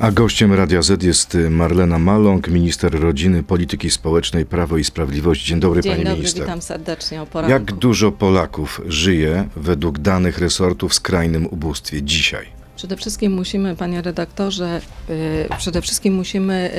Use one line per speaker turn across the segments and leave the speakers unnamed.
A gościem Radia Z jest Marlena Maląg, minister rodziny, polityki społecznej, Prawo i Sprawiedliwość. Dzień dobry,
Dzień
pani
dobry,
minister.
witam serdecznie o poranku.
Jak dużo Polaków żyje według danych resortu w skrajnym ubóstwie dzisiaj?
Przede wszystkim musimy, panie redaktorze, y, przede wszystkim musimy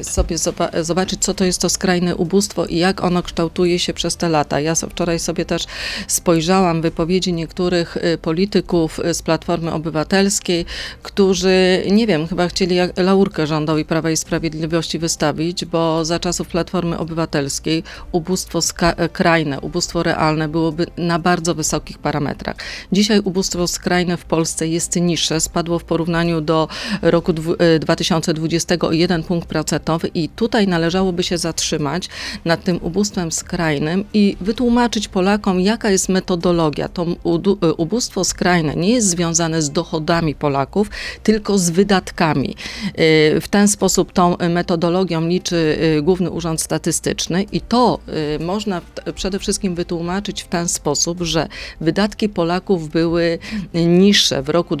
y, sobie zoba- zobaczyć, co to jest to skrajne ubóstwo i jak ono kształtuje się przez te lata. Ja wczoraj sobie też spojrzałam wypowiedzi niektórych y, polityków z Platformy Obywatelskiej, którzy, nie wiem, chyba chcieli laurkę rządowi Prawa i Sprawiedliwości wystawić, bo za czasów Platformy Obywatelskiej ubóstwo ska- krajne, ubóstwo realne byłoby na bardzo wysokich parametrach. Dzisiaj ubóstwo skrajne w Polsce jest niższe, spadło w porównaniu do roku dwu- e, 2020 o 1 punkt procentowy i tutaj należałoby się zatrzymać nad tym ubóstwem skrajnym i wytłumaczyć Polakom, jaka jest metodologia. To e, ubóstwo skrajne nie jest związane z dochodami Polaków, tylko z wydatkami. E, W ten sposób tą metodologią liczy e, Główny Urząd Statystyczny i to można przede wszystkim wytłumaczyć w ten sposób, że wydatki Polaków były niższe w roku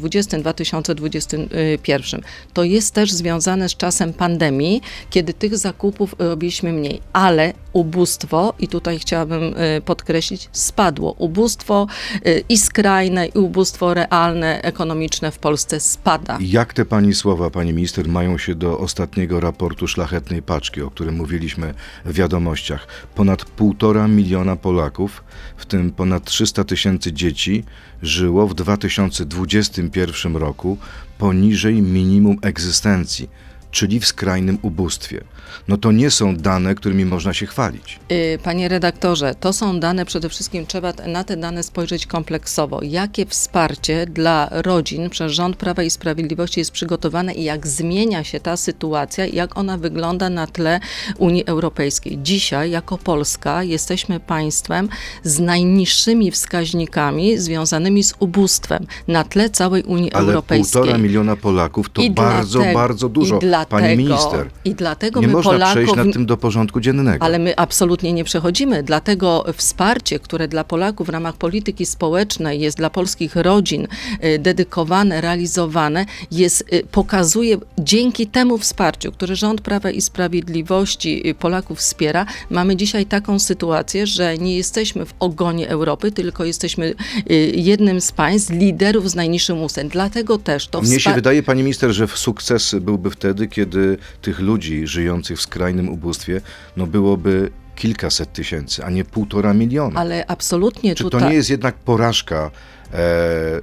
2020-2021. To jest też związane z czasem pandemii, kiedy tych zakupów robiliśmy mniej, ale ubóstwo, i tutaj chciałabym y, podkreślić, spadło. Ubóstwo y, i skrajne, i ubóstwo realne, ekonomiczne w Polsce spada.
Jak te pani słowa, pani minister, mają się do ostatniego raportu Szlachetnej Paczki, o którym mówiliśmy w wiadomościach? Ponad półtora miliona Polaków, w tym ponad 300 tysięcy dzieci, żyło w 2021 roku poniżej minimum egzystencji, czyli w skrajnym ubóstwie. No to nie są dane, którymi można się chwalić.
Y, Panie redaktorze, to są dane, przede wszystkim trzeba na te dane spojrzeć kompleksowo. Jakie wsparcie dla rodzin przez rząd Prawa i Sprawiedliwości jest przygotowane i jak zmienia się ta sytuacja i jak ona wygląda na tle Unii Europejskiej. Dzisiaj, jako Polska, jesteśmy państwem z najniższymi wskaźnikami związanymi z ubóstwem na tle całej Unii
Ale
Europejskiej.
półtora miliona Polaków to
I
bardzo,
dlatego-
bardzo dużo,
i dlatego,
pani minister.
I dlatego
Nie
my
można
Polaków
przejść nad tym do porządku dziennego.
ale my absolutnie nie przechodzimy. Dlatego wsparcie, które dla Polaków w ramach polityki społecznej jest dla polskich rodzin y, dedykowane, realizowane, jest, y, pokazuje dzięki temu wsparciu, które rząd Prawa i Sprawiedliwości y, Polaków wspiera, mamy dzisiaj taką sytuację, że nie jesteśmy w ogonie Europy, tylko jesteśmy jednym z państw liderów z najniższym usem. Dlatego też to
Mnie się wydaje, pani minister, że sukces byłby wtedy, kiedy tych ludzi żyjących w skrajnym ubóstwie, no byłoby kilkaset tysięcy, a nie półtora miliona.
Ale absolutnie
Czy
tutaj...
to nie jest jednak porażka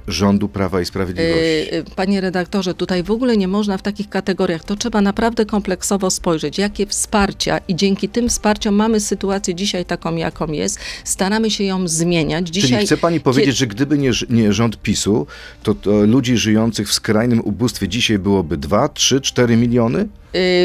rządu Prawa i Sprawiedliwości?
Yy, Panie redaktorze, tutaj w ogóle nie można w takich kategoriach. To trzeba naprawdę kompleksowo spojrzeć, jakie wsparcia i dzięki tym wsparciom mamy sytuację dzisiaj taką, jaką jest. Staramy się ją zmieniać. Dzisiaj,
Czyli chce pani powiedzieć, że gdyby nie, nie rząd PiSu, to, to ludzi żyjących w skrajnym ubóstwie dzisiaj byłoby 2, 3, 4 miliony?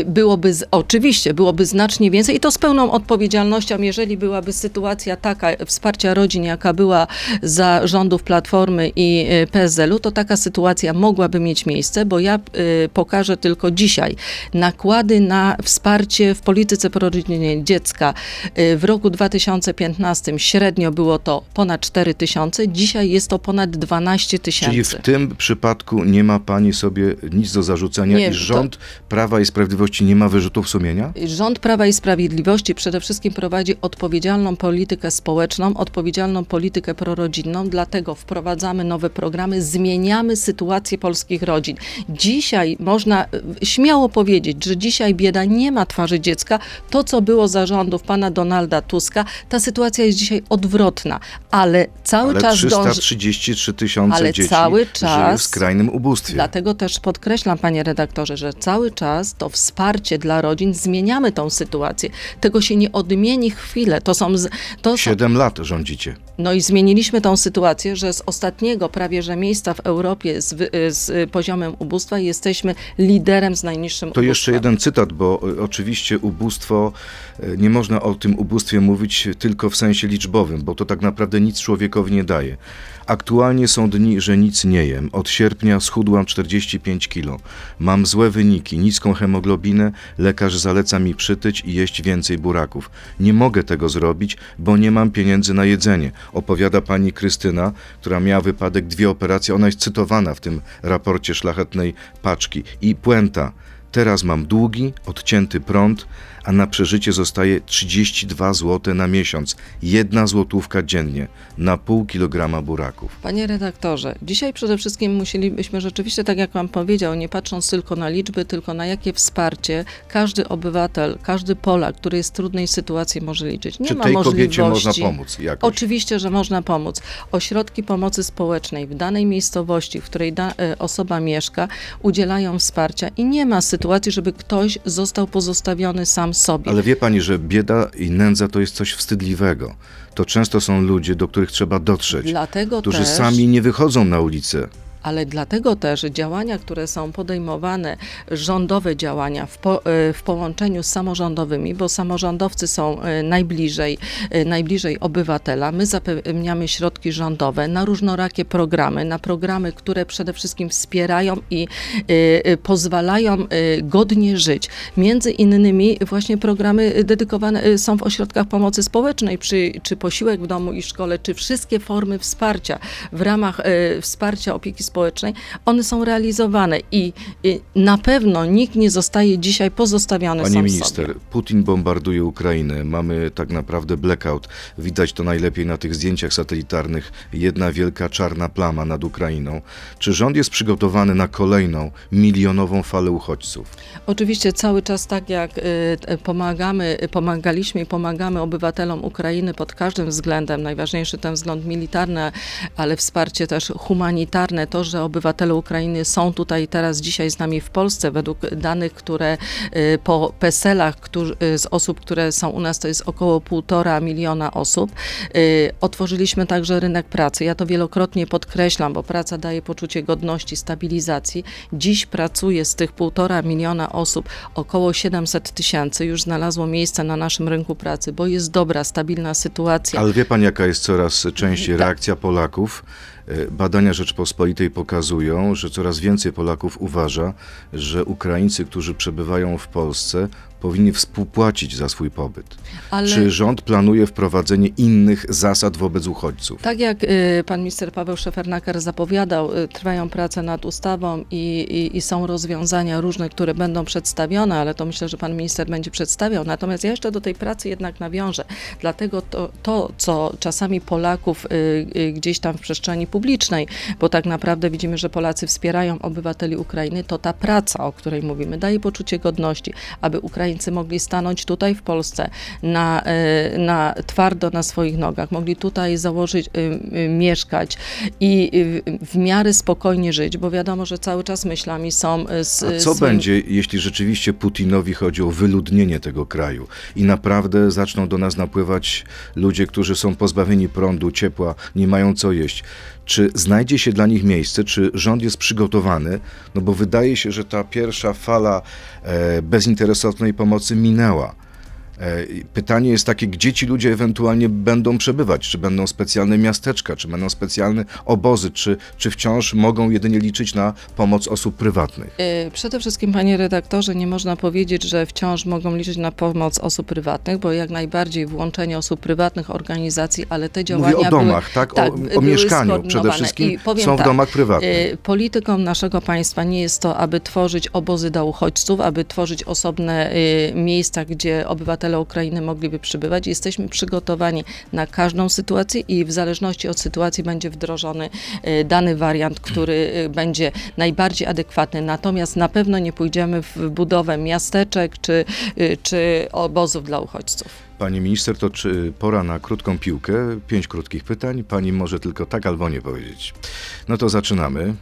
byłoby, z, oczywiście, byłoby znacznie więcej i to z pełną odpowiedzialnością, jeżeli byłaby sytuacja taka wsparcia rodzin, jaka była za rządów Platformy i y, PSL-u, to taka sytuacja mogłaby mieć miejsce, bo ja y, pokażę tylko dzisiaj nakłady na wsparcie w polityce prorodzinnej dziecka. Y, w roku 2015 średnio było to ponad 4 tysiące, dzisiaj jest to ponad 12 tysięcy.
Czyli w tym przypadku nie ma pani sobie nic do zarzucenia
Nie,
i
to-
rząd Prawa i Sprawiedliwości nie ma wyrzutów sumienia?
Rząd Prawa i Sprawiedliwości przede wszystkim prowadzi odpowiedzialną politykę społeczną, odpowiedzialną politykę prorodzinną, dlatego wprowadzamy nowe programy, zmieniamy sytuację polskich rodzin. Dzisiaj można e, śmiało powiedzieć, że dzisiaj bieda nie ma twarzy dziecka. To, co było za rządów pana Donalda Tuska, ta sytuacja jest dzisiaj odwrotna, ale cały
Ale
czas dąży...
333 tysiące
Ale
dzieci
cały
żyje
czas-
w skrajnym ubóstwie.
Dlatego też podkreślam, panie redaktorze, że cały czas to wsparcie dla rodzin, zmieniamy tą sytuację. Tego się nie odmieni chwilę. To są, to są,
Siedem lat rządzicie.
no i zmieniliśmy tą sytuację, że z ostatniego prawie że miejsca w Europie z, wy- z poziomem ubóstwa jesteśmy liderem z najniższym
To
ubóstwem.
jeszcze jeden cytat, bo e, oczywiście ubóstwo, e, nie można o tym ubóstwie mówić tylko w sensie liczbowym, bo to tak naprawdę nic człowiekowi nie daje. Aktualnie są dni, że nic nie jem. Od sierpnia schudłam 45 kilo. Mam złe wyniki, niską hemoglobinę, lekarz zaleca mi przytyć i jeść więcej buraków. Nie mogę tego zrobić, bo nie mam pieniędzy na jedzenie, opowiada pani Krystyna, która miała wypadek, dwie operacje. Ona jest cytowana w tym raporcie szlachetnej paczki. I puenta. Teraz mam długi, odcięty prąd, a na przeżycie zostaje 32 zł na miesiąc. Jedna złotówka dziennie na pół kilograma buraków.
Panie redaktorze, dzisiaj przede wszystkim musielibyśmy rzeczywiście, tak jak pan powiedział, nie patrząc tylko na liczby, tylko na jakie wsparcie każdy obywatel, każdy Polak, który jest w trudnej sytuacji może liczyć. Nie
Czy
ma
tej
możliwości.
kobiecie można pomóc jakoś?
Oczywiście, że można pomóc. Ośrodki pomocy społecznej w danej miejscowości, w której e, osoba mieszka, udzielają wsparcia i nie ma sytuacji, żeby ktoś został pozostawiony sam sobie.
Ale wie pani, że bieda i nędza to jest coś wstydliwego. To często są ludzie, do których trzeba dotrzeć,
Dlatego
którzy
też,
sami nie wychodzą na ulicę.
Ale dlatego też działania, które są podejmowane, rządowe działania w, po, e, w połączeniu z samorządowymi, bo samorządowcy są e, najbliżej, e, najbliżej obywatela. My zapewniamy środki rządowe na różnorakie programy, na programy, które przede wszystkim wspierają i pozwalają godnie żyć. Między innymi właśnie programy dedykowane są w ośrodkach pomocy społecznej, przy, czy posiłek w domu i szkole, czy wszystkie formy wsparcia w ramach wsparcia opieki społecznej, one są realizowane i, i na pewno nikt nie zostaje dzisiaj pozostawiony
Pani
sam
minister,
sobie.
Putin bombarduje Ukrainę. Mamy tak naprawdę blackout. Widać to najlepiej na tych zdjęciach satelitarnych. Jedna wielka czarna plama nad Ukrainą. Czy rząd jest przygotowany na kolejną milionową falę uchodźców?
Oczywiście cały czas tak jak y, pomagamy, pomagaliśmy i pomagamy obywatelom Ukrainy pod każdym względem, najważniejszy ten wzgląd militarny, ale wsparcie też humanitarne, to, że obywatele Ukrainy są tutaj teraz dzisiaj z nami w Polsce, według danych, które y, po PESEL-ach y, z osób, które są u nas, to jest około półtora miliona osób. Y, Otworzyliśmy także rynek pracy. Ja to wielokrotnie podkreślam, bo praca daje poczucie godności, stabilizacji. Dziś pracuje z tych półtora miliona osób około 700 tysięcy już znalazło miejsce na naszym rynku pracy, bo jest dobra, stabilna sytuacja.
Ale wie pan, jaka jest coraz częściej
Tak.
reakcja Polaków? E, Badania Rzeczpospolitej pokazują, że coraz więcej Polaków uważa, że Ukraińcy, którzy przebywają w Polsce, powinni współpłacić za swój pobyt.
Ale
Czy rząd planuje wprowadzenie innych zasad wobec uchodźców?
tak jak y, pan minister Paweł Szefernaker zapowiadał, y, trwają prace nad ustawą i, i, i są rozwiązania różne, które będą przedstawione, ale to myślę, że pan minister będzie przedstawiał. Natomiast ja jeszcze do tej pracy jednak nawiążę. Dlatego to, to co czasami Polaków y, y, gdzieś tam w przestrzeni publicznej, bo tak naprawdę widzimy, że Polacy wspierają obywateli Ukrainy, to ta praca, o której mówimy, daje poczucie godności, aby Ukraińcy mogli stanąć tutaj w Polsce na, y, na twardo na swoich nogach, mogli tutaj założyć, y, y, mieszkać i w miarę spokojnie żyć, bo wiadomo, że cały czas myślami są y, z
A co
swoim-
będzie, jeśli rzeczywiście Putinowi chodzi o wyludnienie tego kraju i naprawdę zaczną do nas napływać ludzie, którzy są pozbawieni prądu, ciepła, nie mają co jeść? Czy znajdzie się dla nich miejsce? Czy rząd jest przygotowany? No bo wydaje się, że ta pierwsza fala e, bezinteresownej pomocy minęła. E, Pytanie jest takie, gdzie ci ludzie ewentualnie będą przebywać? Czy będą specjalne miasteczka, czy będą specjalne obozy, czy, czy wciąż mogą jedynie liczyć na pomoc osób prywatnych?
Y, Przede wszystkim, panie redaktorze, nie można powiedzieć, że wciąż mogą liczyć na pomoc osób prywatnych, bo jak najbardziej włączenie osób prywatnych, organizacji, ale te działania
Mówię o domach, tak? O- o
były
mieszkaniu przede wszystkim są w
tak,
domach prywatnych.
y, Polityką naszego państwa nie jest to, aby tworzyć obozy dla uchodźców, aby tworzyć osobne miejsca, gdzie obywatele Ukrainy mogliby przybywać. Jesteśmy przygotowani na każdą sytuację i w zależności od sytuacji będzie wdrożony y, dany wariant, który y, będzie najbardziej adekwatny. Natomiast na pewno nie pójdziemy w budowę miasteczek czy, y, czy obozów dla uchodźców.
Pani minister, to czy pora na krótką piłkę? Pięć krótkich pytań. Pani może tylko tak albo nie powiedzieć. No to zaczynamy.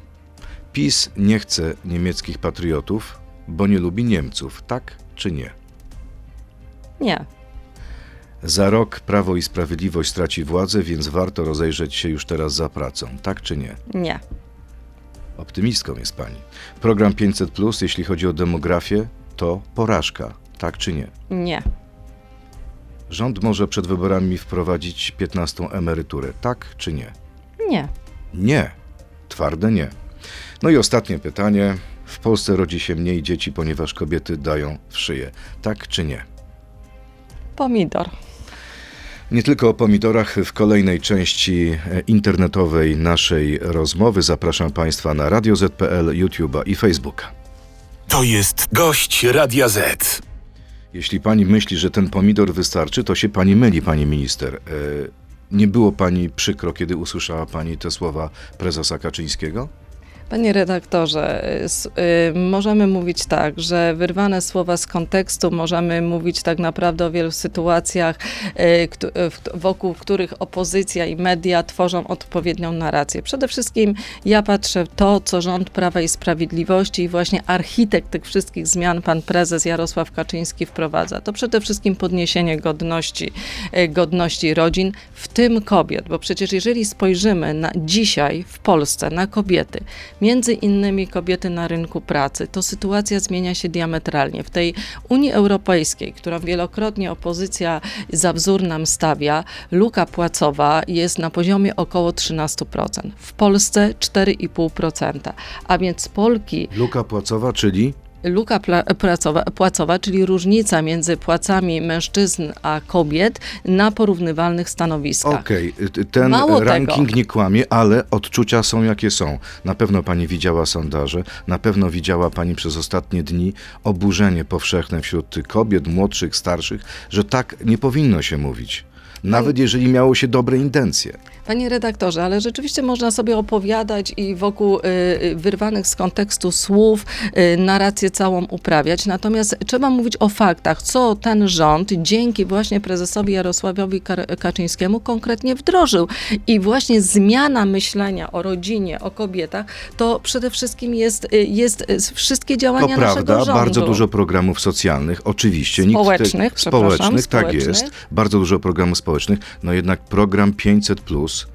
PiS nie chce niemieckich patriotów, bo nie lubi Niemców, tak czy nie?
Nie.
Za rok Prawo i Sprawiedliwość straci władzę, więc warto rozejrzeć się już teraz za pracą, tak czy nie?
Nie.
Optymistką jest pani. Program 500, jeśli chodzi o demografię, to porażka, tak czy nie?
Nie.
Rząd może przed wyborami wprowadzić 15 emeryturę, tak czy nie?
Nie.
Nie. Twarde nie. No i ostatnie pytanie. W Polsce rodzi się mniej dzieci, ponieważ kobiety dają w szyję. Tak czy nie?
Pomidor.
Nie tylko o pomidorach. W kolejnej części e, internetowej naszej rozmowy zapraszam Państwa na Radio ZPL, YouTube'a i Facebooka.
To jest gość Radia Z.
Jeśli pani myśli, że ten pomidor wystarczy, to się pani myli, pani minister. E, Nie było pani przykro, kiedy usłyszała pani te słowa prezesa Kaczyńskiego?
Panie redaktorze, y, y, możemy mówić tak, że wyrwane słowa z kontekstu, możemy mówić tak naprawdę o wielu sytuacjach, y, wokół których opozycja i media tworzą odpowiednią narrację. Przede wszystkim ja patrzę w to, co rząd Prawa i Sprawiedliwości i właśnie architekt tych wszystkich zmian, pan prezes Jarosław Kaczyński wprowadza. To przede wszystkim podniesienie godności, godności rodzin, w tym kobiet, bo przecież jeżeli spojrzymy na dzisiaj w Polsce na kobiety, między innymi kobiety na rynku pracy, to sytuacja zmienia się diametralnie. W tej Unii Europejskiej, którą wielokrotnie opozycja za wzór nam stawia, luka płacowa jest na poziomie około 13%. W Polsce 4,5%. A więc Polki
Luka płacowa, czyli
luka płacowa, płacowa, czyli różnica między płacami mężczyzn a kobiet na porównywalnych stanowiskach.
Okej, y, ten
Mało
ranking
tego.
nie kłamie, ale odczucia są jakie są. Na pewno pani widziała sondaże, na pewno widziała pani przez ostatnie dni oburzenie powszechne wśród kobiet, młodszych, starszych, że tak nie powinno się mówić. Nawet jeżeli miało się dobre intencje.
Panie redaktorze, ale rzeczywiście można sobie opowiadać i wokół y, y, wyrwanych z kontekstu słów y, narrację całą uprawiać. Natomiast trzeba mówić o faktach, co ten rząd dzięki właśnie prezesowi Jarosławowi Kaczyńskiemu konkretnie wdrożył. I właśnie zmiana myślenia o rodzinie, o kobietach, to przede wszystkim jest, jest wszystkie
To
działania naszego
prawda,
rządu.
bardzo dużo programów socjalnych, oczywiście.
Społecznych, przepraszam,
społecznych, tak
społecznych.
jest. Bardzo dużo programów społecznych, no jednak program 500 plus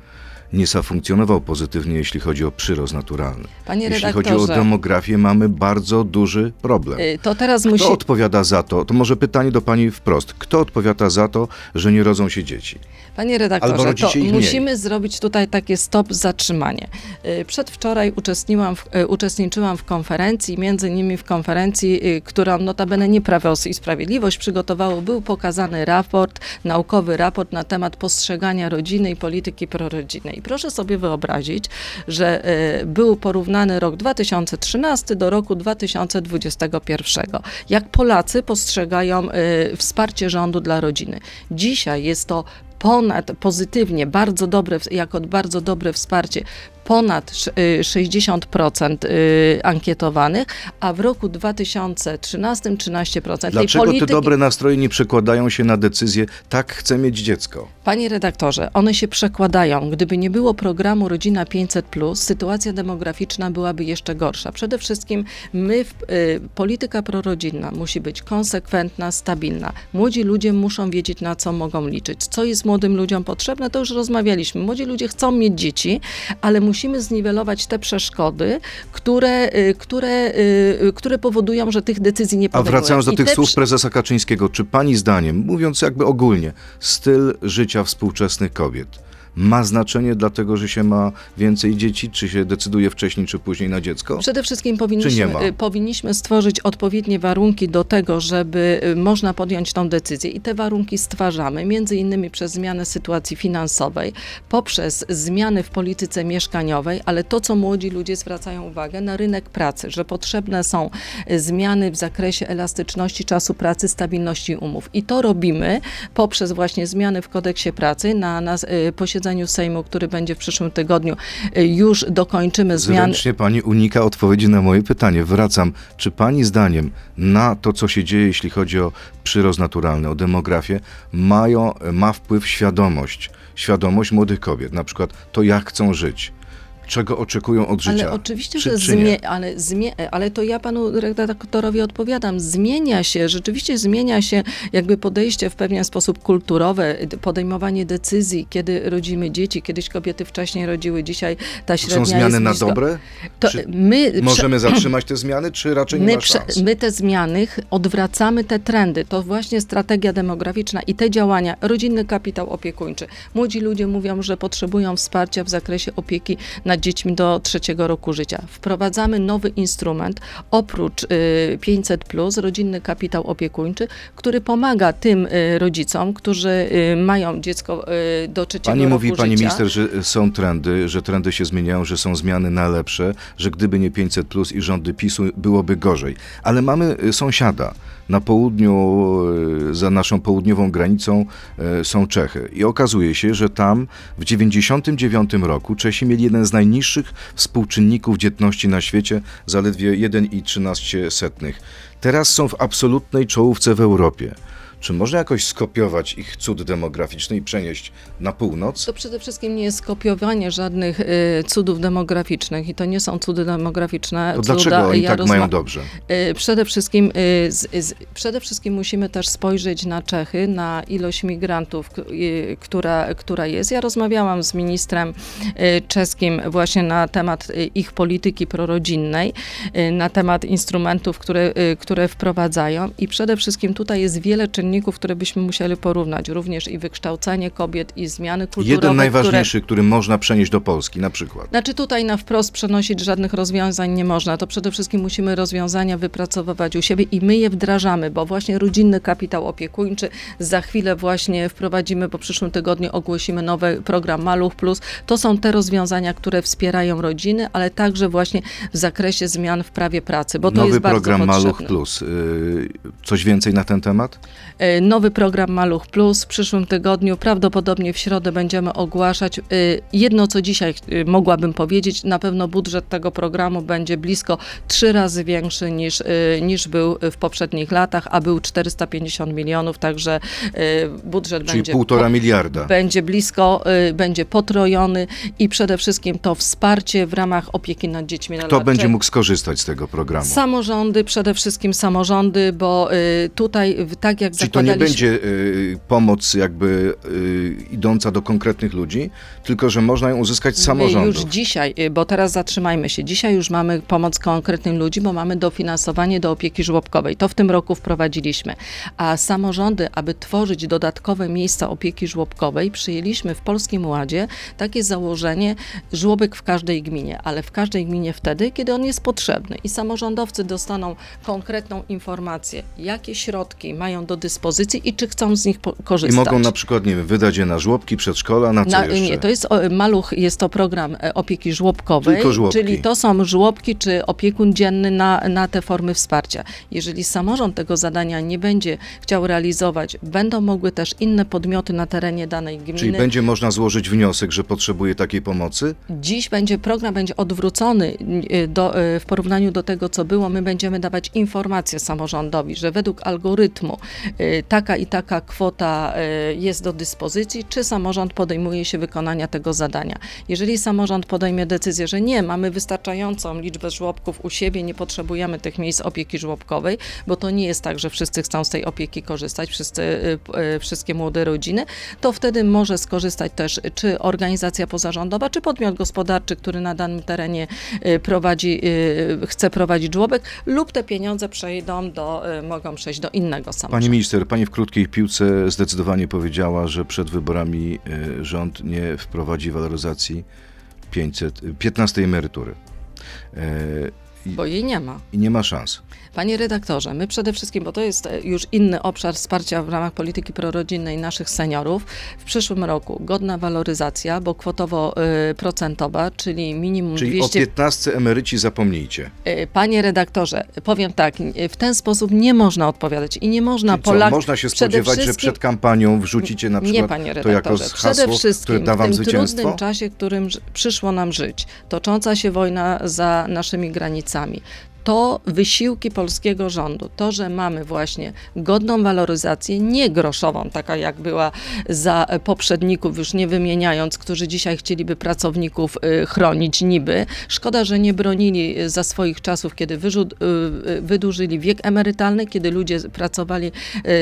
nie zafunkcjonował pozytywnie, jeśli chodzi o przyrost naturalny.
Panie
jeśli chodzi o demografię, mamy bardzo duży problem.
Y, To teraz
Kto
musi...
odpowiada za to? To może pytanie do pani wprost. Kto odpowiada za to, że nie rodzą się dzieci?
Panie redaktorze, to musimy zrobić tutaj takie stop, zatrzymanie. Y, Przedwczoraj uczestniłam w, y, uczestniczyłam w konferencji, między innymi w konferencji, y, którą notabene nie Prawo i Sprawiedliwość przygotowało, był pokazany raport, naukowy raport na temat postrzegania rodziny i polityki prorodzinnej. Proszę sobie wyobrazić, że był porównany rok 2013 do roku 2021. Jak Polacy postrzegają wsparcie rządu dla rodziny. Dzisiaj jest to ponad pozytywnie, bardzo dobre, jako bardzo dobre wsparcie, ponad sz- y, 60% y, ankietowanych, a w roku 2013 13%. Tej
Dlaczego te
polityki-
dobre nastroje nie przekładają się na decyzję, tak chcę mieć dziecko?
Panie redaktorze, one się przekładają. Gdyby nie było programu Rodzina 500, sytuacja demograficzna byłaby jeszcze gorsza. Przede wszystkim my, y, polityka prorodzinna musi być konsekwentna, stabilna. Młodzi ludzie muszą wiedzieć, na co mogą liczyć. Co jest młodym ludziom potrzebne, to już rozmawialiśmy. Młodzi ludzie chcą mieć dzieci, ale musimy zniwelować te przeszkody, które, y, które, y, y, które powodują, że tych decyzji nie
A
podejmują.
wracając do
I
tych
te
słów prezesa Kaczyńskiego, czy pani zdaniem, mówiąc jakby ogólnie, styl życia współczesnych kobiet ma znaczenie dlatego, że się ma więcej dzieci, czy się decyduje wcześniej czy później na dziecko?
Przede wszystkim powinniśmy, y, powinniśmy stworzyć odpowiednie warunki do tego, żeby y, można podjąć tą decyzję i te warunki stwarzamy, między innymi przez zmianę sytuacji finansowej, poprzez zmiany w polityce mieszkaniowej, ale to, co młodzi ludzie zwracają uwagę, na rynek pracy, że potrzebne są y, zmiany w zakresie elastyczności czasu pracy, stabilności umów. I to robimy poprzez właśnie zmiany w kodeksie pracy na, na y, posiedzeniu Sejmu, który będzie w przyszłym tygodniu. y, Już dokończymy zmiany.
Zręcznie pani unika odpowiedzi na moje pytanie. Wracam. Czy pani zdaniem na to, co się dzieje, jeśli chodzi o przyrost naturalny, o demografię, mają, ma wpływ świadomość? Świadomość młodych kobiet, na przykład to, jak chcą żyć, czego oczekują od życia.
Ale oczywiście,
czy,
że zmie- ale, zmie- ale to ja panu redaktorowi odpowiadam. Zmienia się, rzeczywiście zmienia się jakby podejście w pewien sposób kulturowe, podejmowanie decyzji, kiedy rodzimy dzieci. Kiedyś kobiety wcześniej rodziły, dzisiaj ta średnia
są zmiany
jest
na dobre?
My
Możemy zatrzymać te zmiany, czy raczej nie
My,
ma szans?
my te zmiany odwracamy te trendy. To właśnie strategia demograficzna i te działania, rodzinny kapitał opiekuńczy. Młodzi ludzie mówią, że potrzebują wsparcia w zakresie opieki nad nad dziećmi do trzeciego roku życia. Wprowadzamy nowy instrument, oprócz y, 500, rodzinny kapitał opiekuńczy, który pomaga tym y, rodzicom, którzy y, mają dziecko y, do trzeciego
Pani
roku
mówi,
życia.
pani minister, że są trendy, że trendy się zmieniają, że są zmiany na lepsze, że gdyby nie 500 plus i rządy PiSu, byłoby gorzej. Ale mamy y, sąsiada. Na południu, y, za naszą południową granicą y, są Czechy. I okazuje się, że tam w 99 roku Czesi mieli jeden z najniższych współczynników dzietności na świecie, zaledwie 1,13. Teraz są w absolutnej czołówce w Europie. Czy można jakoś skopiować ich cud demograficzny i przenieść na północ?
To przede wszystkim nie jest skopiowanie żadnych y, cudów demograficznych i to nie są cudy demograficzne.
To
cuda
dlaczego oni tak mają dobrze?
Y, Przede wszystkim, y, z, z, przede wszystkim musimy też spojrzeć na Czechy, na ilość migrantów, y, która, która jest. Ja rozmawiałam z ministrem y, czeskim właśnie na temat y, ich polityki prorodzinnej, na temat instrumentów, które, które wprowadzają i przede wszystkim tutaj jest wiele czynników, które byśmy musieli porównać, również i wykształcenie kobiet i zmiany kulturowe,
Jeden
które
najważniejszy, który można przenieść do Polski, na przykład.
znaczy tutaj na wprost przenosić żadnych rozwiązań nie można. To przede wszystkim musimy rozwiązania wypracowywać u siebie i my je wdrażamy, bo właśnie rodzinny kapitał opiekuńczy za chwilę właśnie wprowadzimy, po przyszłym tygodniu ogłosimy nowy program Maluch Plus. To są te rozwiązania, które wspierają rodziny, ale także właśnie w zakresie zmian w prawie pracy, bo to
Nowy
jest bardzo
program
potrzebne.
Maluch Plus. Y, Coś więcej na ten temat?
E, Nowy program Maluch Plus w przyszłym tygodniu, prawdopodobnie w środę będziemy ogłaszać. E, Jedno, co dzisiaj e, mogłabym powiedzieć, na pewno budżet tego programu będzie blisko trzy razy większy niż, niż był w poprzednich latach, a był 450 milionów, także budżet
Czyli
będzie
półtora miliarda.
będzie blisko, będzie potrojony i przede wszystkim to wsparcie w ramach opieki nad dziećmi na
Kto
lat
będzie mógł skorzystać z tego programu?
Samorządy, przede wszystkim samorządy, bo tutaj tak jak
Czyli to nie będzie y, pomoc jakby y, idąca do konkretnych ludzi, tylko że można ją uzyskać z samorządów.
już dzisiaj, y, bo teraz zatrzymajmy się, dzisiaj już mamy pomoc konkretnym ludziom, bo mamy dofinansowanie do opieki żłobkowej. To w tym roku wprowadziliśmy. A samorządy, aby tworzyć dodatkowe miejsca opieki żłobkowej, przyjęliśmy w Polskim Ładzie takie założenie żłobek w każdej gminie, ale w każdej gminie wtedy, kiedy on jest potrzebny. I samorządowcy dostaną konkretną informację, jakie środki mają do dyspozycji i czy chcą z nich po-
I
korzystać.
mogą na przykład, nie wiem, wydać je na żłobki, przedszkola, na co
Na,
jeszcze?
nie, to jest Maluch, jest to program e, opieki żłobkowej,
Tylko żłobki.
czyli to są żłobki czy opiekun dzienny na, na te formy wsparcia. Jeżeli samorząd tego zadania nie będzie chciał realizować, będą mogły też inne podmioty na terenie danej gminy.
Czyli będzie można złożyć wniosek, że potrzebuje takiej pomocy?
Dziś będzie program będzie odwrócony y, do, y, w porównaniu do tego, co było. My będziemy dawać informacje samorządowi, że według algorytmu taka i taka kwota y, jest do dyspozycji, czy samorząd podejmuje się wykonania tego zadania. Jeżeli samorząd podejmie decyzję, że nie, mamy wystarczającą liczbę żłobków u siebie, nie potrzebujemy tych miejsc opieki żłobkowej, bo to nie jest tak, że wszyscy chcą z tej opieki korzystać, wszyscy, y, y, wszystkie młode rodziny, to wtedy może skorzystać też czy organizacja pozarządowa, czy podmiot gospodarczy, który na danym terenie y, prowadzi, y, chce prowadzić żłobek, lub te pieniądze przejdą do, y, mogą przejść do innego samorządu.
Minister, pani w krótkiej piłce zdecydowanie powiedziała, że przed wyborami y, rząd nie wprowadzi waloryzacji 500, 15 emerytury. Y, i-
Bo jej nie ma.
I nie ma szans.
Panie redaktorze, my przede wszystkim, bo to jest e, już inny obszar wsparcia w ramach polityki prorodzinnej naszych seniorów, w przyszłym roku godna waloryzacja, bo kwotowo-procentowa, czyli minimum
Czyli
200...
o 15 emeryci zapomnijcie.
E, Panie redaktorze, powiem tak, e, w ten sposób nie można odpowiadać i nie można
Czyli co,
Polak...
można się spodziewać, że
wszystkim-
przed kampanią wrzucicie na
Nie,
przykład
panie
to jako
redaktorze. Przede
hasło,
wszystkim
które da wam
w tym trudnym czasie, w którym przyszło nam żyć, tocząca się wojna za naszymi granicami, to wysiłki polskiego rządu, to, że mamy właśnie godną waloryzację, nie groszową, taka jak była za poprzedników, już nie wymieniając, którzy dzisiaj chcieliby pracowników y, chronić niby. Szkoda, że nie bronili za swoich czasów, kiedy wyrzut, y, y, wydłużyli wiek emerytalny, kiedy ludzie pracowali,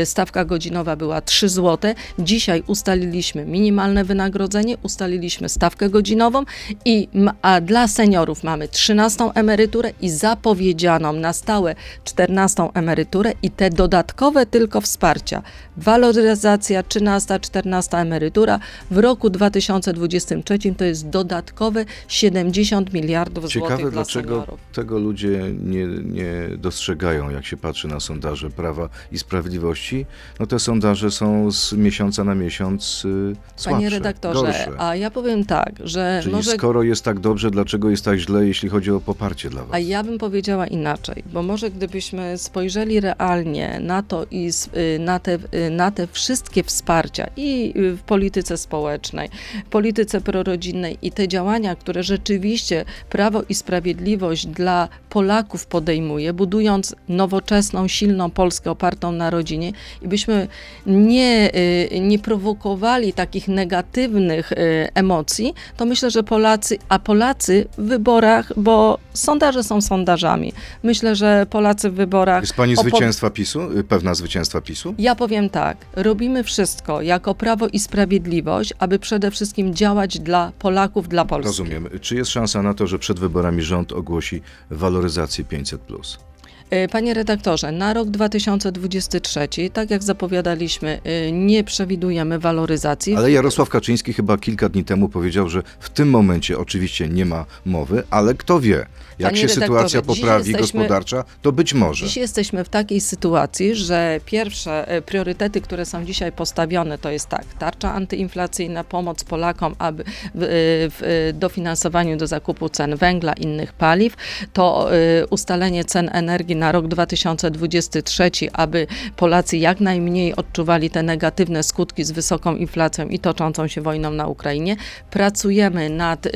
stawka godzinowa była 3 zł. Dzisiaj ustaliliśmy minimalne wynagrodzenie, ustaliliśmy stawkę godzinową, i, a dla seniorów mamy 13 emeryturę i zapowiedzieliśmy zapowiedzianą na stałe 14 emeryturę i te dodatkowe tylko wsparcia. Waloryzacja 13-14 emerytura w roku 2023 to jest dodatkowe 70 miliardów
Ciekawe,
złotych dla
dlaczego
seniorów.
tego ludzie nie, nie dostrzegają, jak się patrzy na sondaże Prawa i Sprawiedliwości. No te sondaże są z miesiąca na miesiąc y, słabsze,
Panie redaktorze,
gorsze.
a ja powiem tak, że
Czyli
może
skoro jest tak dobrze, dlaczego jest tak źle, jeśli chodzi o poparcie dla was?
A ja bym powiedziała inaczej, bo może gdybyśmy spojrzeli realnie na to i y, na te, y, na te wszystkie wsparcia i w polityce społecznej, w polityce prorodzinnej i te działania, które rzeczywiście Prawo i Sprawiedliwość dla Polaków podejmuje, budując nowoczesną, silną Polskę opartą na rodzinie i byśmy nie, y, nie prowokowali takich negatywnych emocji, to myślę, że Polacy, a Polacy w wyborach, bo sondaże są sondażami, myślę, że Polacy w wyborach.
Jest pani zwycięstwa PiSu? Pewna zwycięstwa PiSu?
Ja powiem tak, robimy wszystko jako Prawo i Sprawiedliwość, aby przede wszystkim działać dla Polaków, dla Polski.
Rozumiem. Czy jest szansa na to, że przed wyborami rząd ogłosi waloryzację 500+.
E, Panie redaktorze, na rok 2023, tak jak zapowiadaliśmy, e, nie przewidujemy waloryzacji.
Ale Jarosław Kaczyński chyba kilka dni temu powiedział, że w tym momencie oczywiście nie ma mowy, ale kto wie, jak
Panie
się sytuacja poprawi
jesteśmy-
gospodarcza, to być może.
Dziś jesteśmy w takiej sytuacji, że pierwsze e, priorytety, które są dzisiaj postawione, to jest tak, tarcza antyinflacyjna, pomoc Polakom aby w, e, w e, dofinansowaniu do zakupu cen węgla, innych paliw, to ustalenie cen energii na rok 2023, aby Polacy jak najmniej odczuwali te negatywne skutki z wysoką inflacją i toczącą się wojną na Ukrainie. Pracujemy nad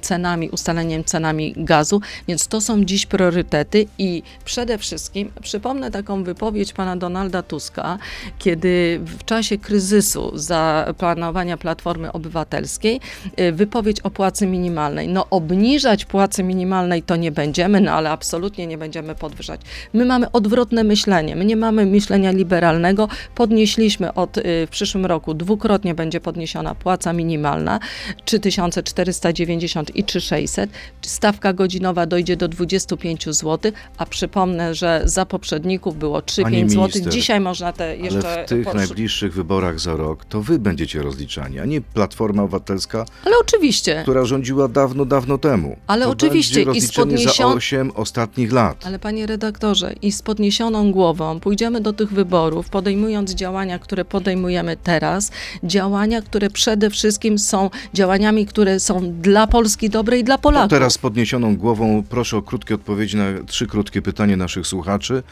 cenami, ustaleniem cenami gazu, więc to są dziś priorytety i przede wszystkim przypomnę taką wypowiedź pana Donalda Tuska, kiedy w czasie kryzysu zaplanowania Platformy Obywatelskiej y, wypowiedź o płacy minimalnej. No obniżać płacy minimalnej to nie będziemy, no ale absolutnie nie będziemy podwyższać. My mamy odwrotne myślenie, my nie mamy myślenia liberalnego. Podnieśliśmy od y, w przyszłym roku dwukrotnie będzie podniesiona płaca minimalna 3490 i 3600. Stawka godzinowa dojdzie do 25 zł, a przypomnę, że za poprzedników było 3-5
Pani
zł. Dzisiaj można te jeszcze
Ale w tych najbliższych wyborach za rok to wy będziecie rozliczani, a nie Platforma Obywatelska,
Ale oczywiście.
która rządziła dawno, dawno temu.
Ale
to
oczywiście, i z
za
podniesion-
8 ostatnich lat.
Ale panie redaktorze, i z podniesioną głową pójdziemy do tych wyborów, podejmując działania, które podejmujemy teraz, działania, które przede wszystkim są działaniami, które są dla Polski dobre i dla
To
Polaków.
teraz z podniesioną głową proszę o krótkie odpowiedzi na trzy krótkie pytanie naszych słuchaczy.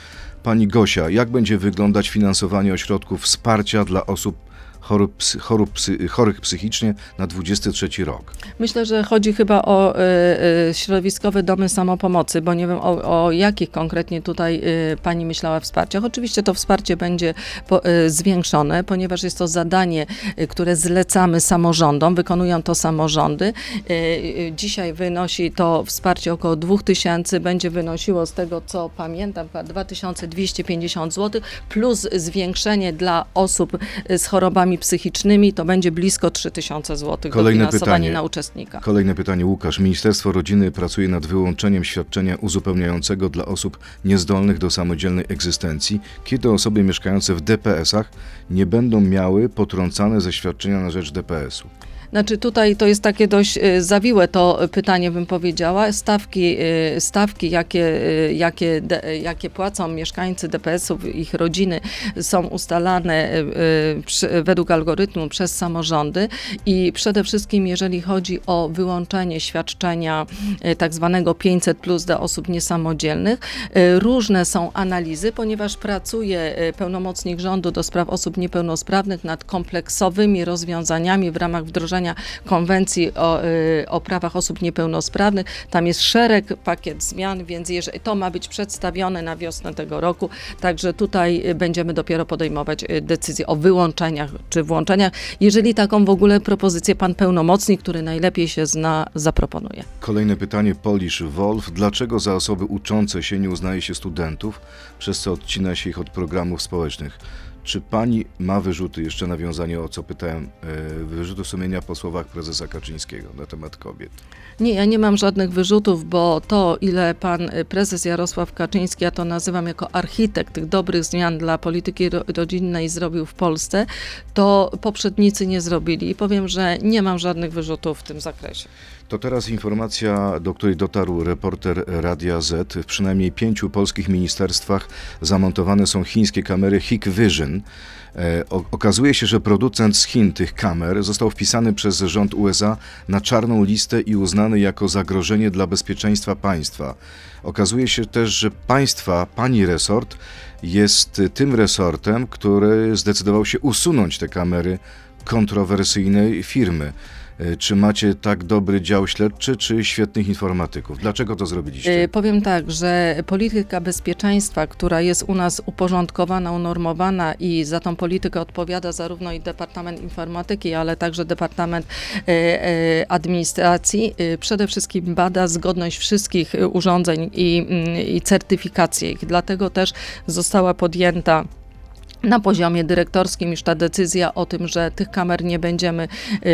Pani Gosia, jak będzie wyglądać finansowanie ośrodków wsparcia dla osób chorób, chorób chorych psychicznie na 23 rok?
Myślę, że chodzi chyba o y, y, środowiskowe domy samopomocy, bo nie wiem o, o jakich konkretnie tutaj y, pani myślała wsparciach. Oczywiście to wsparcie będzie po, zwiększone, ponieważ jest to zadanie, które zlecamy samorządom, wykonują to samorządy. Dzisiaj wynosi to wsparcie około 2000, będzie wynosiło z tego co pamiętam chyba 2250 zł, plus zwiększenie dla osób z chorobami psychicznymi to będzie blisko 3000 zł
Kolejne pytanie.
na uczestnika.
Kolejne pytanie, Łukasz. Ministerstwo Rodziny pracuje nad wyłączeniem świadczenia uzupełniającego dla osób niezdolnych do samodzielnej egzystencji, kiedy osoby mieszkające w DPS-ach nie będą miały potrącane ze świadczenia na rzecz DPS-u.
Znaczy tutaj to jest takie dość y, zawiłe to pytanie, bym powiedziała. Stawki, y, stawki jakie, y, jakie, jakie płacą mieszkańcy DPS-ów, ich rodziny są ustalane według algorytmu przez samorządy i przede wszystkim jeżeli chodzi o wyłączenie świadczenia tak zwanego 500 plus dla osób niesamodzielnych, różne są analizy, ponieważ pracuje pełnomocnik rządu do spraw osób niepełnosprawnych nad kompleksowymi rozwiązaniami w ramach wdrożenia konwencji o, y, o prawach osób niepełnosprawnych. Tam jest szereg pakiet zmian, więc jeżeli to ma być przedstawione na wiosnę tego roku, także tutaj y, będziemy dopiero podejmować y, decyzję o wyłączeniach czy włączeniach, jeżeli taką w ogóle propozycję pan pełnomocnik, który najlepiej się zna, zaproponuje.
Kolejne pytanie, Polish Wolf. Dlaczego za osoby uczące się nie uznaje się studentów, przez co odcina się ich od programów społecznych? Czy pani ma wyrzuty, jeszcze nawiązanie o co pytałem, e, wyrzuty sumienia po słowach prezesa Kaczyńskiego na temat kobiet?
Nie, ja nie mam żadnych wyrzutów, bo to, ile pan y, prezes Jarosław Kaczyński, ja to nazywam jako architekt tych dobrych zmian dla polityki ro rodzinnej zrobił w Polsce, to poprzednicy nie zrobili. I powiem, że nie mam żadnych wyrzutów w tym zakresie.
To teraz informacja, do której dotarł reporter Radia Z. W przynajmniej pięciu polskich ministerstwach zamontowane są chińskie kamery Hikvision. E, okazuje się, że producent z Chin tych kamer został wpisany przez rząd USA na czarną listę i uznany jako zagrożenie dla bezpieczeństwa państwa. Okazuje się też, że państwa, pani resort, jest tym resortem, który zdecydował się usunąć te kamery kontrowersyjnej firmy. E, czy macie tak dobry dział śledczy, czy świetnych informatyków? Dlaczego to zrobiliście?
E, powiem tak, że polityka bezpieczeństwa, która jest u nas uporządkowana, unormowana i za tą politykę odpowiada zarówno i Departament Informatyki, ale także Departament e, Administracji, przede wszystkim bada zgodność wszystkich urządzeń i, mm, i certyfikację ich. Dlatego też została podjęta na poziomie dyrektorskim już ta decyzja o tym, że tych kamer nie będziemy y,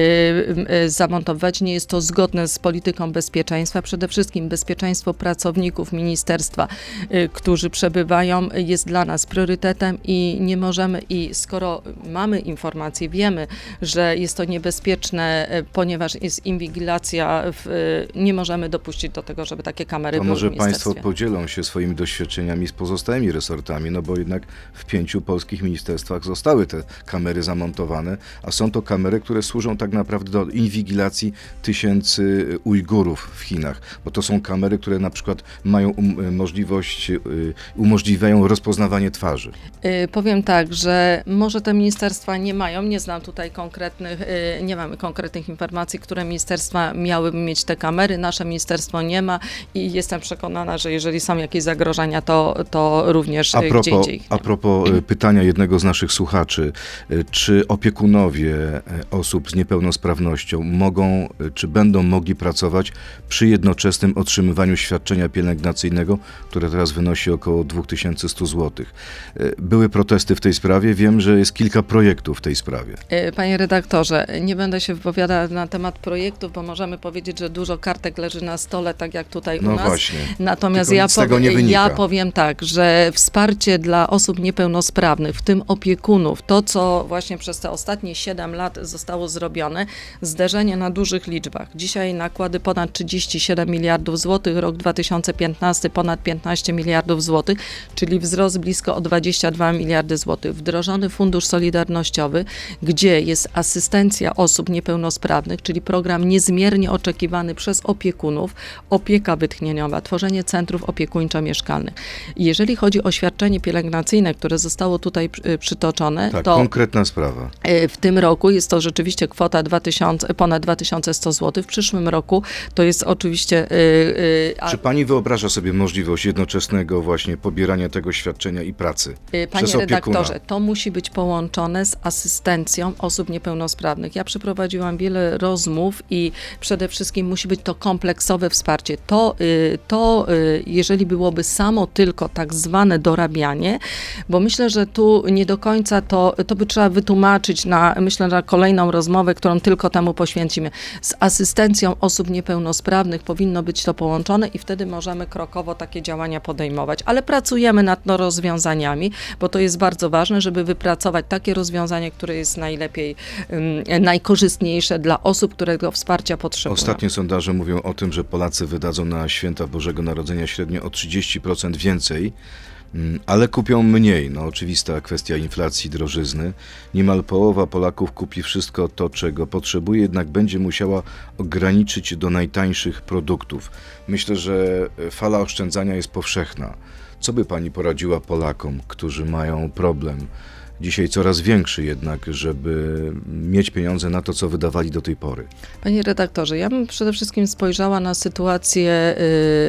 y, zamontować, nie jest to zgodne z polityką bezpieczeństwa. Przede wszystkim bezpieczeństwo pracowników ministerstwa, y, którzy przebywają, jest dla nas priorytetem i nie możemy, i skoro mamy informacje, wiemy, że jest to niebezpieczne, ponieważ jest inwigilacja, w, nie możemy dopuścić do tego, żeby takie kamery
to
były
może Państwo podzielą się swoimi doświadczeniami z pozostałymi resortami, no bo jednak w pięciu polskich wszystkich ministerstwach zostały te kamery zamontowane, a są to kamery, które służą tak naprawdę do inwigilacji tysięcy Ujgurów w Chinach, bo to są kamery, które na przykład mają um, możliwość, y, umożliwiają rozpoznawanie twarzy.
Y, powiem tak, że może te ministerstwa nie mają, nie znam tutaj konkretnych, y, nie mamy konkretnych informacji, które ministerstwa miałyby mieć te kamery, nasze ministerstwo nie ma i jestem przekonana, że jeżeli są jakieś zagrożenia, to, to również
a propos,
gdzie indziej.
A propos pytania jednego z naszych słuchaczy, e, czy opiekunowie e, osób z niepełnosprawnością mogą, e, czy będą mogli pracować przy jednoczesnym otrzymywaniu świadczenia pielęgnacyjnego, które teraz wynosi około 2100 zł. Były protesty w tej sprawie, wiem, że jest kilka projektów w tej sprawie.
Panie redaktorze, nie będę się wypowiadała na temat projektów, bo możemy powiedzieć, że dużo kartek leży na stole, tak jak tutaj
no
u nas.
Właśnie.
Natomiast ja,
powie,
ja powiem tak, że wsparcie dla osób niepełnosprawnych, w tym opiekunów, to co właśnie przez te ostatnie 7 lat zostało zrobione, zderzenie na dużych liczbach. Dzisiaj nakłady ponad 37 miliardów złotych, rok 2015 ponad 15 miliardów złotych, czyli wzrost blisko o 22 miliardy złotych. Wdrożony Fundusz Solidarnościowy, gdzie jest asystencja osób niepełnosprawnych, czyli program niezmiernie oczekiwany przez opiekunów, opieka wytchnieniowa, tworzenie centrów opiekuńczo-mieszkalnych. Jeżeli chodzi o świadczenie pielęgnacyjne, które zostało tutaj Y, przytoczone.
Tak, to konkretna sprawa.
Y, w tym roku jest to rzeczywiście kwota 2000, ponad 2100 zł. W przyszłym roku to jest oczywiście...
Y, a... Czy pani wyobraża sobie możliwość jednoczesnego właśnie pobierania tego świadczenia i pracy
Panie redaktorze, to musi być połączone z asystencją osób niepełnosprawnych. Ja przeprowadziłam wiele rozmów i przede wszystkim musi być to kompleksowe wsparcie. To, to jeżeli byłoby samo tylko tak zwane dorabianie, bo myślę, że tu nie do końca to, to by trzeba wytłumaczyć na, myślę, na kolejną rozmowę, którą tylko temu poświęcimy. Z asystencją osób niepełnosprawnych powinno być to połączone i wtedy możemy krokowo takie działania podejmować. Ale pracujemy nad no, rozwiązaniami, bo to jest bardzo ważne, żeby wypracować takie rozwiązanie, które jest najlepiej, najkorzystniejsze dla osób, które wsparcia potrzebują.
Ostatnie sondaże mówią o tym, że Polacy wydadzą na święta Bożego Narodzenia średnio o 30% więcej ale kupią mniej. No, oczywista kwestia inflacji, drożyzny. Niemal połowa Polaków kupi wszystko to, czego potrzebuje, jednak będzie musiała ograniczyć do najtańszych produktów. Myślę, że fala oszczędzania jest powszechna. Co by pani poradziła Polakom, którzy mają problem? Dzisiaj coraz większy jednak, żeby mieć pieniądze na to, co wydawali do tej pory.
Panie redaktorze, ja bym przede wszystkim spojrzała na sytuację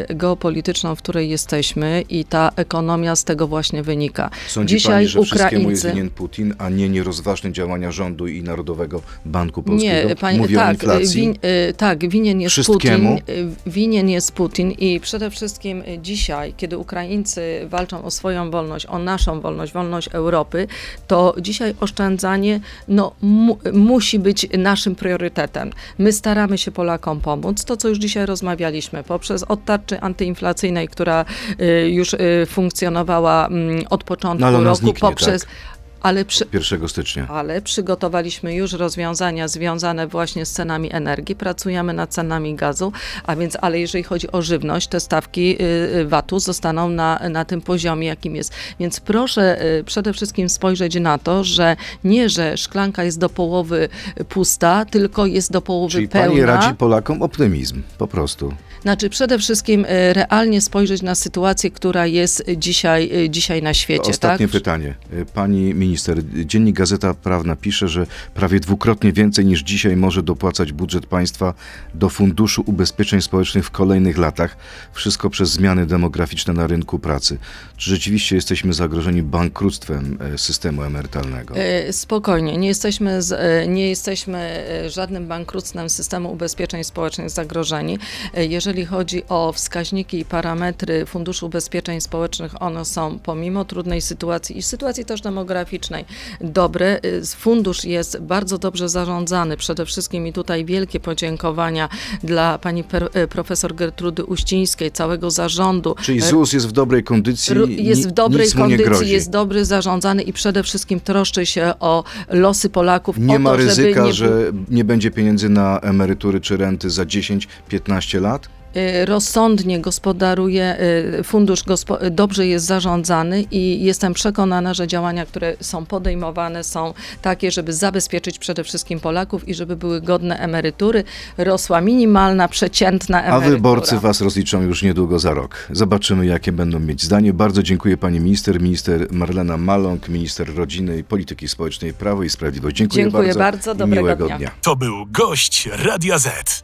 y, geopolityczną, w której jesteśmy i ta ekonomia z tego właśnie wynika.
Sądzi dzisiaj pani, że Ukraińcy... wszystkiemu jest winien Putin, a nie nierozważne działania rządu i Narodowego Banku Polskiego? Nie, panie,
Mówi tak,
inflacji? Win,
y, tak, winien jest Putin. Y, winien jest Putin i przede wszystkim dzisiaj, kiedy Ukraińcy walczą o swoją wolność, o naszą wolność, wolność Europy, to dzisiaj oszczędzanie no, mu, musi być naszym priorytetem. My staramy się Polakom pomóc. To, co już dzisiaj rozmawialiśmy, poprzez od tarczy antyinflacyjnej, która y, już y, funkcjonowała mm, od początku
No,
roku,
zniknie,
poprzez.
tak?
Ale przy,
1 stycznia.
ale przygotowaliśmy już rozwiązania związane właśnie z cenami energii, pracujemy nad cenami gazu, a więc, ale jeżeli chodzi o żywność, te stawki y, y, VAT-u zostaną na, na tym poziomie, jakim jest. Więc proszę y, przede wszystkim spojrzeć na to, że nie, że szklanka jest do połowy pusta, tylko jest do połowy
Czyli
pełna.
pani radzi Polakom optymizm, po prostu.
Znaczy przede wszystkim y, realnie spojrzeć na sytuację, która jest dzisiaj, y, dzisiaj na świecie.
Ostatnie
tak?
pytanie. Pani minister, Dziennik Gazeta Prawna pisze, że prawie dwukrotnie więcej niż dzisiaj może dopłacać budżet państwa do Funduszu Ubezpieczeń Społecznych w kolejnych latach. Wszystko przez zmiany demograficzne na rynku pracy. Czy rzeczywiście jesteśmy zagrożeni bankructwem e, systemu emerytalnego?
E, Spokojnie, nie jesteśmy, z, e, nie jesteśmy e, żadnym bankructwem systemu ubezpieczeń społecznych zagrożeni. E, Jeżeli chodzi o wskaźniki i parametry Funduszu Ubezpieczeń Społecznych, one są pomimo trudnej sytuacji i sytuacji też demograficznej dobre. E, Fundusz jest bardzo dobrze zarządzany. Przede wszystkim i tutaj wielkie podziękowania dla pani e, profesor Gertrudy Uścińskiej, całego zarządu.
Czyli
E,
ZUS jest w dobrej kondycji,
jest w dobrej kondycji, jest dobry zarządzany i przede wszystkim troszczy się o losy Polaków.
Nie ma
to,
ryzyka,
nie
że nie będzie pieniędzy na emerytury czy renty za 10-15 lat?
Y, rozsądnie gospodaruje, y, fundusz gospo- dobrze jest zarządzany i jestem przekonana, że działania, które są podejmowane są takie, żeby zabezpieczyć przede wszystkim Polaków i żeby były godne emerytury, rosła minimalna, przeciętna
A
emerytura.
wyborcy was rozliczą już niedługo za rok. Zobaczymy, jakie będą mieć zdanie. Bardzo dziękuję pani minister, minister Marlena Maląg, minister rodziny i polityki społecznej Prawo i Sprawiedliwość. Dziękuję,
Dziękuję
bardzo.
bardzo, dobrego
miłego
dnia.
dnia.
To był gość Radia Z.